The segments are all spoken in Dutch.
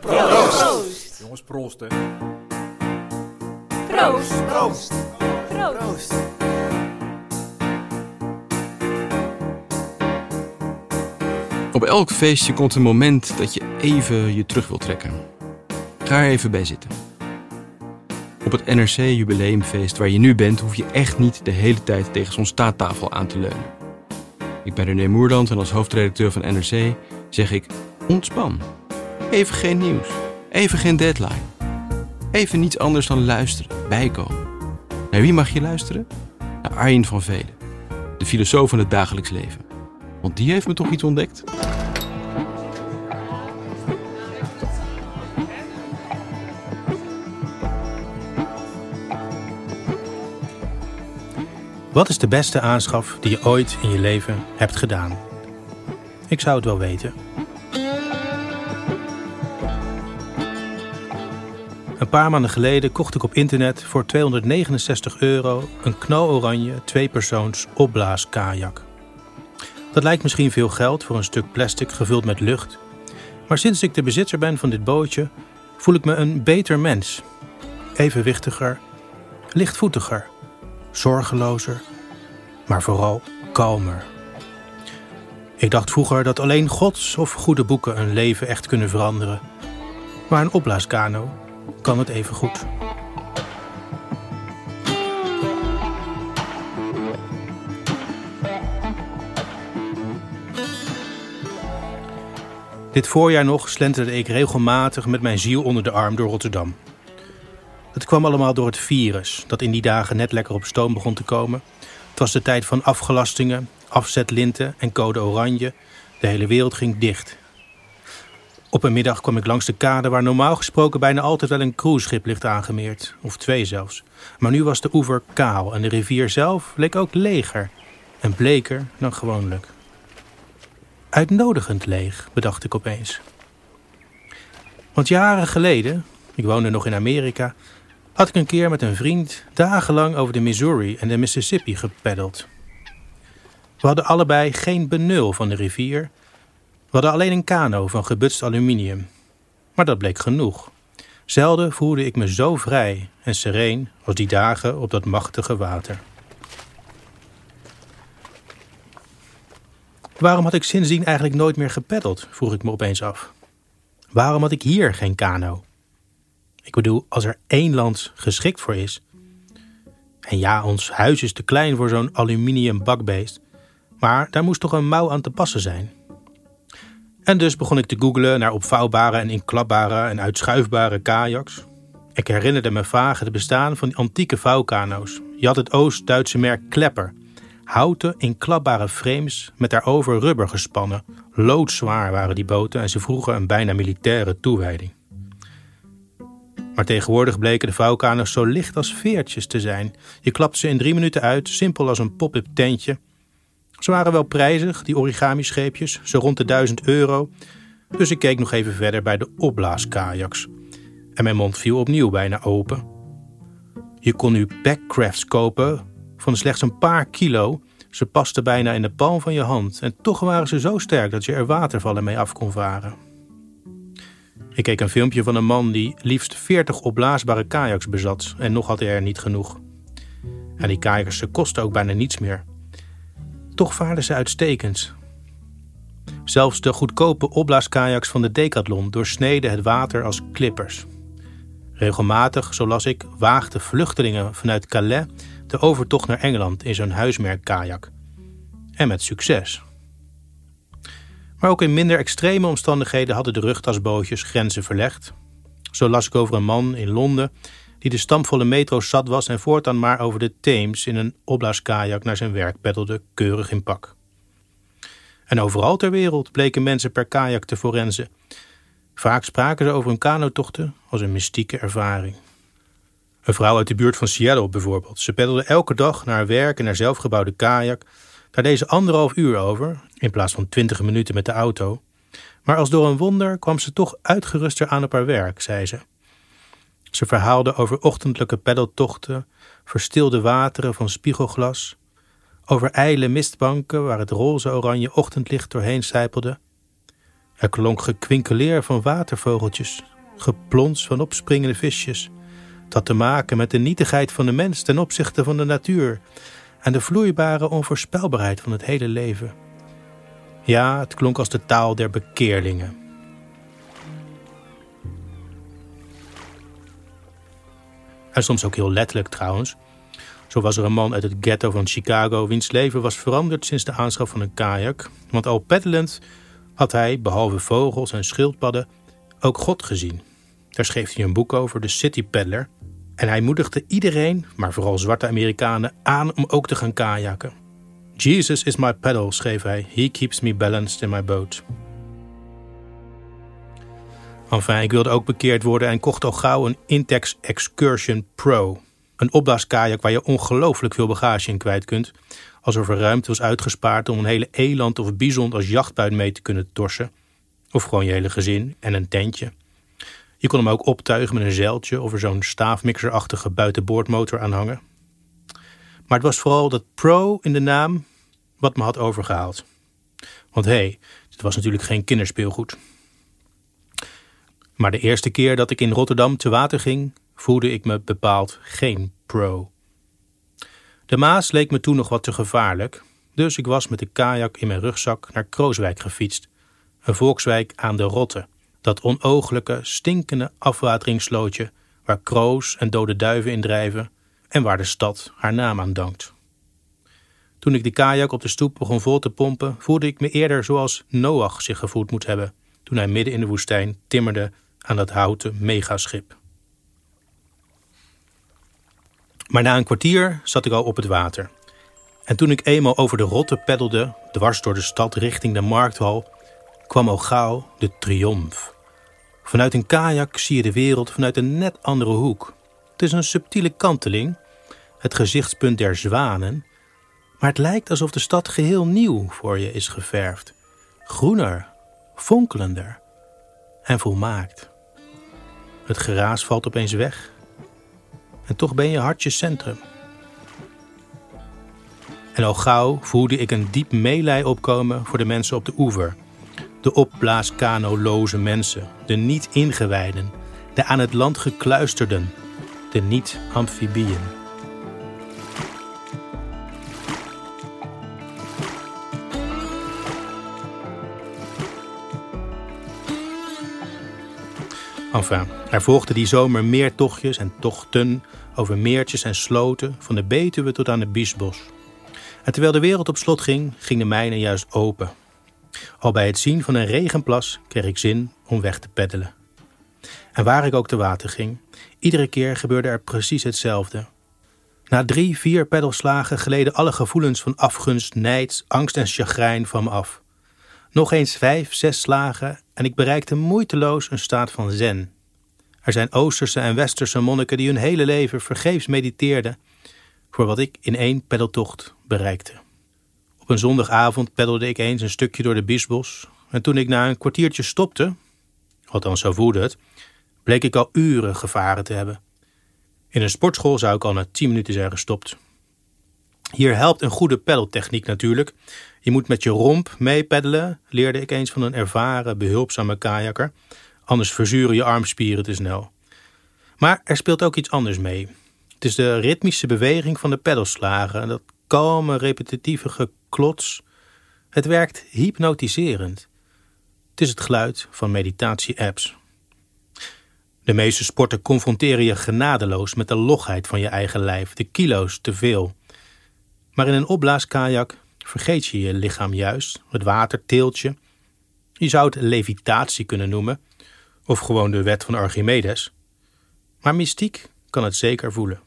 Proost. Jongens, proost hè. Proost. Proost. Proost. Op elk feestje komt een moment dat je even je terug wilt trekken. Ga er even bij zitten. Op het NRC jubileumfeest waar je nu bent, hoef je echt niet de hele tijd tegen zo'n staattafel aan te leunen. Ik ben René Moerland en als hoofdredacteur van NRC zeg ik: ontspan. Even geen nieuws. Even geen deadline. Even niets anders dan luisteren, bijkomen. Naar wie mag je luisteren? Naar Arjen van Velen, de filosoof van het dagelijks leven. Want die heeft me toch iets ontdekt? Wat is de beste aanschaf die je ooit in je leven hebt gedaan? Ik zou het wel weten. Een paar maanden geleden kocht ik op internet voor 269 euro een knaloranje tweepersoons opblaaskajak. Dat lijkt misschien veel geld voor een stuk plastic gevuld met lucht. Maar sinds ik de bezitter ben van dit bootje, voel ik me een beter mens. Evenwichtiger, lichtvoetiger, zorgelozer, maar vooral kalmer. Ik dacht vroeger dat alleen gods of goede boeken een leven echt kunnen veranderen. Maar een opblaaskano kan het even goed. Dit voorjaar nog slenterde ik regelmatig met mijn ziel onder de arm door Rotterdam. Het kwam allemaal door het virus, dat in die dagen net lekker op stoom begon te komen. Het was de tijd van afgelastingen, afzetlinten en code oranje. De hele wereld ging dicht. Op een middag kwam ik langs de kade waar normaal gesproken bijna altijd wel een cruiseschip ligt aangemeerd. Of twee zelfs. Maar nu was de oever kaal en de rivier zelf leek ook leger. En bleker dan gewoonlijk. Uitnodigend leeg, bedacht ik opeens. Want jaren geleden, ik woonde nog in Amerika, had ik een keer met een vriend dagenlang over de Missouri en de Mississippi gepeddeld. We hadden allebei geen benul van de rivier. Hadden alleen een kano van gebutst aluminium. Maar dat bleek genoeg. Zelden voelde ik me zo vrij en sereen als die dagen op dat machtige water. Waarom had ik sindsdien eigenlijk nooit meer gepeddeld, vroeg ik me opeens af. Waarom had ik hier geen kano? Ik bedoel, als er één land geschikt voor is. En ja, ons huis is te klein voor zo'n aluminium bakbeest. Maar daar moest toch een mouw aan te passen zijn. En dus begon ik te googlen naar opvouwbare en inklapbare en uitschuifbare kajaks. Ik herinnerde me vaag het bestaan van die antieke vouwkano's. Je had het Oost-Duitse merk Klepper. Houten inklapbare frames met daarover rubber gespannen. Loodzwaar waren die boten en ze vroegen een bijna militaire toewijding. Maar tegenwoordig bleken de vouwkano's zo licht als veertjes te zijn. Je klapt ze in drie minuten uit, simpel als een pop-up tentje. Ze waren wel prijzig, die origami-scheepjes, zo rond de 1000 euro. Dus ik keek nog even verder bij de opblaaskajaks. En mijn mond viel opnieuw bijna open. Je kon nu backcrafts kopen van slechts een paar kilo. Ze pasten bijna in de palm van je hand. En toch waren ze zo sterk dat je er watervallen mee af kon varen. Ik keek een filmpje van een man die liefst 40 opblaasbare kajaks bezat. En nog had hij er niet genoeg. En die kajaks kosten ook bijna niets meer. Toch vaarden ze uitstekend. Zelfs de goedkope opblaaskajaks van de Decathlon doorsneden het water als klippers. Regelmatig, zo las ik, waagden vluchtelingen vanuit Calais de overtocht naar Engeland in zo'n huismerk kajak. En met succes. Maar ook in minder extreme omstandigheden hadden de rugtasbootjes grenzen verlegd. Zo las ik over een man in Londen die de stampvolle metro zat was en voortaan maar over de Theems in een opblaaskajak naar zijn werk peddelde, keurig in pak. En overal ter wereld bleken mensen per kajak te forensen. Vaak spraken ze over hun kanotochten als een mystieke ervaring. Een vrouw uit de buurt van Seattle bijvoorbeeld. Ze peddelde elke dag naar haar werk in haar zelfgebouwde kajak. Daar deed ze anderhalf uur over, in plaats van twintig minuten met de auto. Maar als door een wonder kwam ze toch uitgeruster aan op haar werk, zei ze. Ze verhaalde over ochtendelijke peddeltochten, verstilde wateren van spiegelglas, over ijle mistbanken waar het roze-oranje ochtendlicht doorheen sijpelde. Er klonk gekwinkeleer van watervogeltjes, geplons van opspringende visjes. Dat te maken met de nietigheid van de mens ten opzichte van de natuur en de vloeibare onvoorspelbaarheid van het hele leven. Ja, het klonk als de taal der bekeerlingen. En soms ook heel letterlijk trouwens. Zo was er een man uit het ghetto van Chicago wiens leven was veranderd sinds de aanschaf van een kajak. Want al peddelend had hij, behalve vogels en schildpadden, ook God gezien. Daar schreef hij een boek over, de City Peddler. En hij moedigde iedereen, maar vooral zwarte Amerikanen, aan om ook te gaan kajakken. Jesus is my paddle, schreef hij. He keeps me balanced in my boat. Enfin, ik wilde ook bekeerd worden en kocht al gauw een Intex Excursion Pro. Een opblaaskajak waar je ongelooflijk veel bagage in kwijt kunt. Alsof er ruimte was uitgespaard om een hele eland of bison als jachtbuit mee te kunnen torsen. Of gewoon je hele gezin en een tentje. Je kon hem ook optuigen met een zeiltje of er zo'n staafmixerachtige buitenboordmotor aan hangen. Maar het was vooral dat pro in de naam wat me had overgehaald. Want hé, hey, dit was natuurlijk geen kinderspeelgoed. Maar de eerste keer dat ik in Rotterdam te water ging, voelde ik me bepaald geen pro. De Maas leek me toen nog wat te gevaarlijk, dus ik was met de kajak in mijn rugzak naar Krooswijk gefietst, een volkswijk aan de Rotte, dat onooglijke, stinkende afwateringsslootje waar kroos en dode duiven in drijven en waar de stad haar naam aan dankt. Toen ik de kajak op de stoep begon vol te pompen, voelde ik me eerder zoals Noach zich gevoeld moet hebben toen hij midden in de woestijn timmerde aan dat houten megaschip. Maar na een kwartier zat ik al op het water. En toen ik eenmaal over de rotte peddelde, dwars door de stad richting de markthal, kwam al gauw de triomf. Vanuit een kajak zie je de wereld vanuit een net andere hoek. Het is een subtiele kanteling, het gezichtspunt der zwanen, maar het lijkt alsof de stad geheel nieuw voor je is geverfd. Groener, fonkelender en volmaakt. Het geraas valt opeens weg. En toch ben je hartje centrum. En al gauw voelde ik een diep meelij opkomen voor de mensen op de oever. De opblaaskanoloze mensen, de niet-ingewijden, de aan het land gekluisterden, de niet-amfibieën. Enfin, er volgden die zomer meer tochtjes en tochten over meertjes en sloten, van de Betuwe tot aan de Biesbos. En terwijl de wereld op slot ging, ging de mijne juist open. Al bij het zien van een regenplas kreeg ik zin om weg te peddelen. En waar ik ook te water ging, iedere keer gebeurde er precies hetzelfde. Na drie, vier peddelslagen gleden alle gevoelens van afgunst, nijd, angst en chagrijn van me af. Nog eens vijf, zes slagen en ik bereikte moeiteloos een staat van zen. Er zijn Oosterse en Westerse monniken die hun hele leven vergeefs mediteerden voor wat ik in één peddeltocht bereikte. Op een zondagavond peddelde ik eens een stukje door de Biesbos en toen ik na een kwartiertje stopte, althans zo voelde het, bleek ik al uren gevaren te hebben. In een sportschool zou ik al na tien minuten zijn gestopt. Hier helpt een goede peddeltechniek natuurlijk. Je moet met je romp meepeddelen, leerde ik eens van een ervaren, behulpzame kajakker. Anders verzuren je armspieren te snel. Maar er speelt ook iets anders mee. Het is de ritmische beweging van de peddelslagen, dat kalme, repetitieve geklots. Het werkt hypnotiserend. Het is het geluid van meditatie-apps. De meeste sporten confronteren je genadeloos met de logheid van je eigen lijf, de kilo's te veel. Maar in een opblaaskajak vergeet je je lichaam juist, het water teelt je. Je zou het levitatie kunnen noemen, of gewoon de wet van Archimedes. Maar mystiek kan het zeker voelen.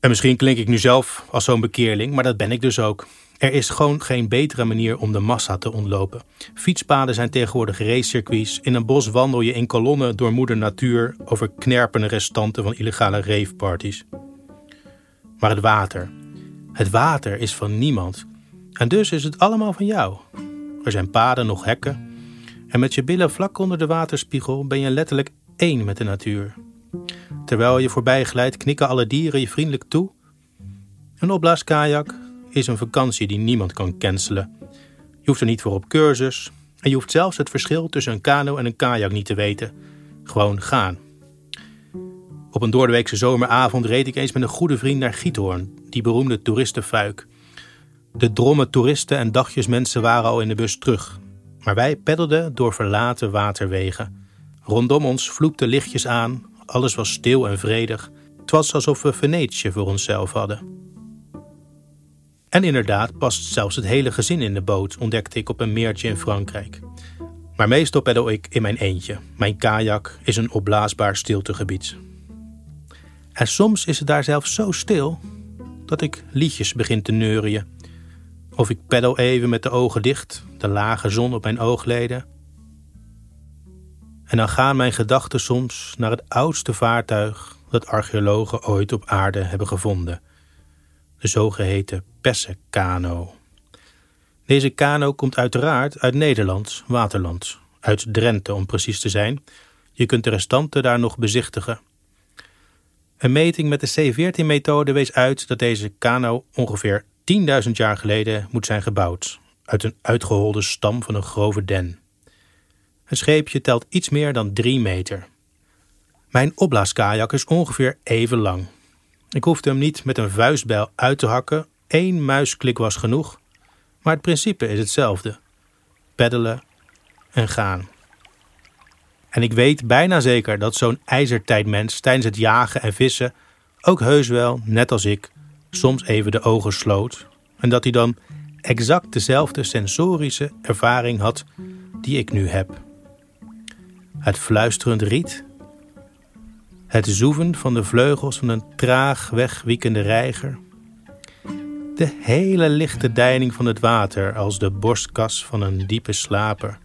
En misschien klink ik nu zelf als zo'n bekeerling, maar dat ben ik dus ook. Er is gewoon geen betere manier om de massa te ontlopen. Fietspaden zijn tegenwoordig racecircuits. In een bos wandel je in kolonnen door moeder natuur over knerpende restanten van illegale raveparties. Maar het water. Het water is van niemand. En dus is het allemaal van jou. Er zijn paden, nog hekken. En met je billen vlak onder de waterspiegel ben je letterlijk één met de natuur. Terwijl je voorbij glijdt, knikken alle dieren je vriendelijk toe. Een opblaaskajak is een vakantie die niemand kan cancelen. Je hoeft er niet voor op cursus. En je hoeft zelfs het verschil tussen een kano en een kajak niet te weten. Gewoon gaan. Op een doordeweekse zomeravond reed ik eens met een goede vriend naar Giethoorn, die beroemde toeristenfuik. De dromme toeristen en dagjesmensen waren al in de bus terug. Maar wij peddelden door verlaten waterwegen. Rondom ons vloekte lichtjes aan, alles was stil en vredig. Het was alsof we Venetië voor onszelf hadden. En inderdaad past zelfs het hele gezin in de boot, ontdekte ik op een meertje in Frankrijk. Maar meestal peddel ik in mijn eentje. Mijn kajak is een opblaasbaar stiltegebied. En soms is het daar zelfs zo stil dat ik liedjes begin te neurien. Of ik peddel even met de ogen dicht, de lage zon op mijn oogleden. En dan gaan mijn gedachten soms naar het oudste vaartuig dat archeologen ooit op aarde hebben gevonden. De zogeheten Pessekano. Deze kano komt uiteraard uit Nederlands waterland, uit Drenthe om precies te zijn. Je kunt de restanten daar nog bezichtigen. Een meting met de C14-methode wees uit dat deze kano ongeveer 10.000 jaar geleden moet zijn gebouwd, uit een uitgeholde stam van een grove den. Het scheepje telt iets meer dan 3 meter. Mijn opblaaskajak is ongeveer even lang. Ik hoefde hem niet met een vuistbijl uit te hakken, één muisklik was genoeg, maar het principe is hetzelfde: peddelen en gaan. En ik weet bijna zeker dat zo'n ijzertijdmens tijdens het jagen en vissen ook heus wel, net als ik, soms even de ogen sloot en dat hij dan exact dezelfde sensorische ervaring had die ik nu heb. Het fluisterend riet, het zoeven van de vleugels van een traag wegwiekende reiger, de hele lichte deining van het water als de borstkas van een diepe slaper.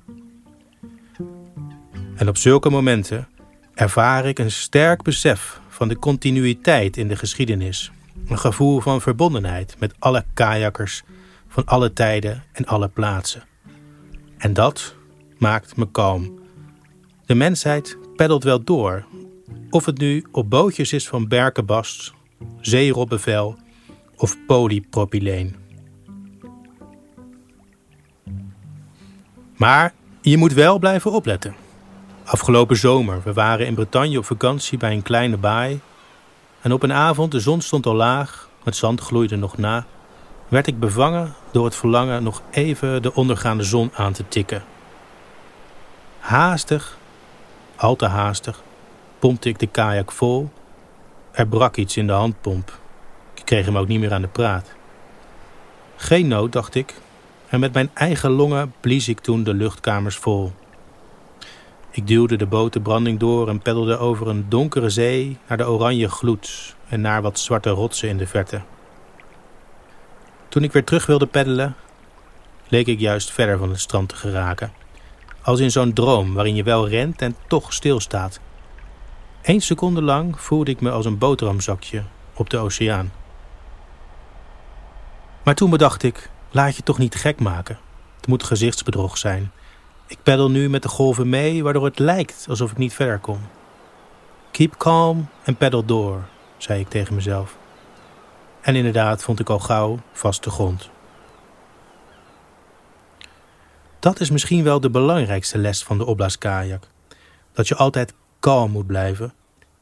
En op zulke momenten ervaar ik een sterk besef van de continuïteit in de geschiedenis. Een gevoel van verbondenheid met alle kajakkers van alle tijden en alle plaatsen. En dat maakt me kalm. De mensheid peddelt wel door, of het nu op bootjes is van berkenbast, zeerobbevel of polypropyleen. Maar je moet wel blijven opletten. Afgelopen zomer, we waren in Bretagne op vakantie bij een kleine baai. En op een avond, de zon stond al laag, het zand gloeide nog na, werd ik bevangen door het verlangen nog even de ondergaande zon aan te tikken. Haastig, al te haastig, pompte ik de kajak vol. Er brak iets in de handpomp. Ik kreeg hem ook niet meer aan de praat. Geen nood, dacht ik, en met mijn eigen longen blies ik toen de luchtkamers vol. Ik duwde de boot de branding door en peddelde over een donkere zee naar de oranje gloed en naar wat zwarte rotsen in de verte. Toen ik weer terug wilde peddelen, leek ik juist verder van het strand te geraken. Als in zo'n droom waarin je wel rent en toch stilstaat. Eén seconde lang voelde ik me als een boterhamzakje op de oceaan. Maar toen bedacht ik, laat je toch niet gek maken. Het moet gezichtsbedrog zijn. Ik peddel nu met de golven mee, waardoor het lijkt alsof ik niet verder kom. Keep calm en peddel door, zei ik tegen mezelf. En inderdaad vond ik al gauw vaste grond. Dat is misschien wel de belangrijkste les van de opblaaskajak. Dat je altijd kalm moet blijven,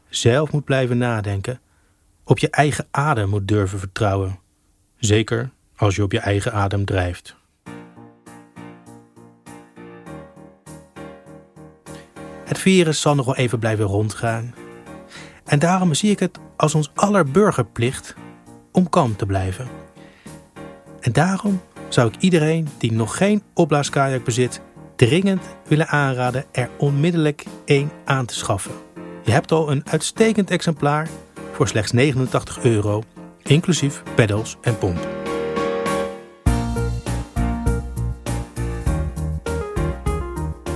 zelf moet blijven nadenken, op je eigen adem moet durven vertrouwen. Zeker als je op je eigen adem drijft. Het virus zal nog wel even blijven rondgaan. En daarom zie ik het als ons aller burgerplicht om kalm te blijven. En daarom zou ik iedereen die nog geen opblaaskajak bezit, dringend willen aanraden er onmiddellijk één aan te schaffen. Je hebt al een uitstekend exemplaar voor slechts 89 euro, inclusief pedals en pomp.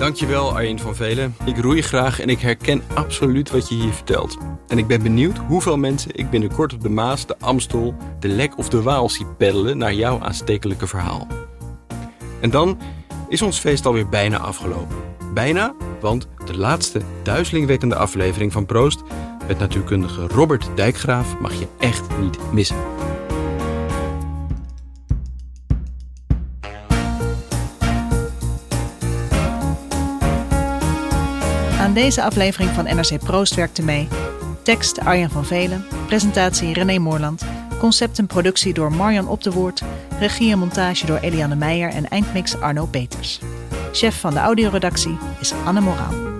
Dankjewel Arjen van Velen. Ik roei graag en ik herken absoluut wat je hier vertelt. En ik ben benieuwd hoeveel mensen ik binnenkort op de Maas, de Amstel, de Lek of de Waal zie peddelen naar jouw aanstekelijke verhaal. En dan is ons feest alweer bijna afgelopen. Bijna, want de laatste duizelingwekkende aflevering van Proost met natuurkundige Robert Dijkgraaf mag je echt niet missen. Aan deze aflevering van NRC Proost werkte mee. Tekst Arjan van Velen, presentatie René Moorland, concept en productie door Marjan Op de Woord, regie en montage door Eliane Meijer en eindmix Arno Peters. Chef van de audioredactie is Anne Moraal.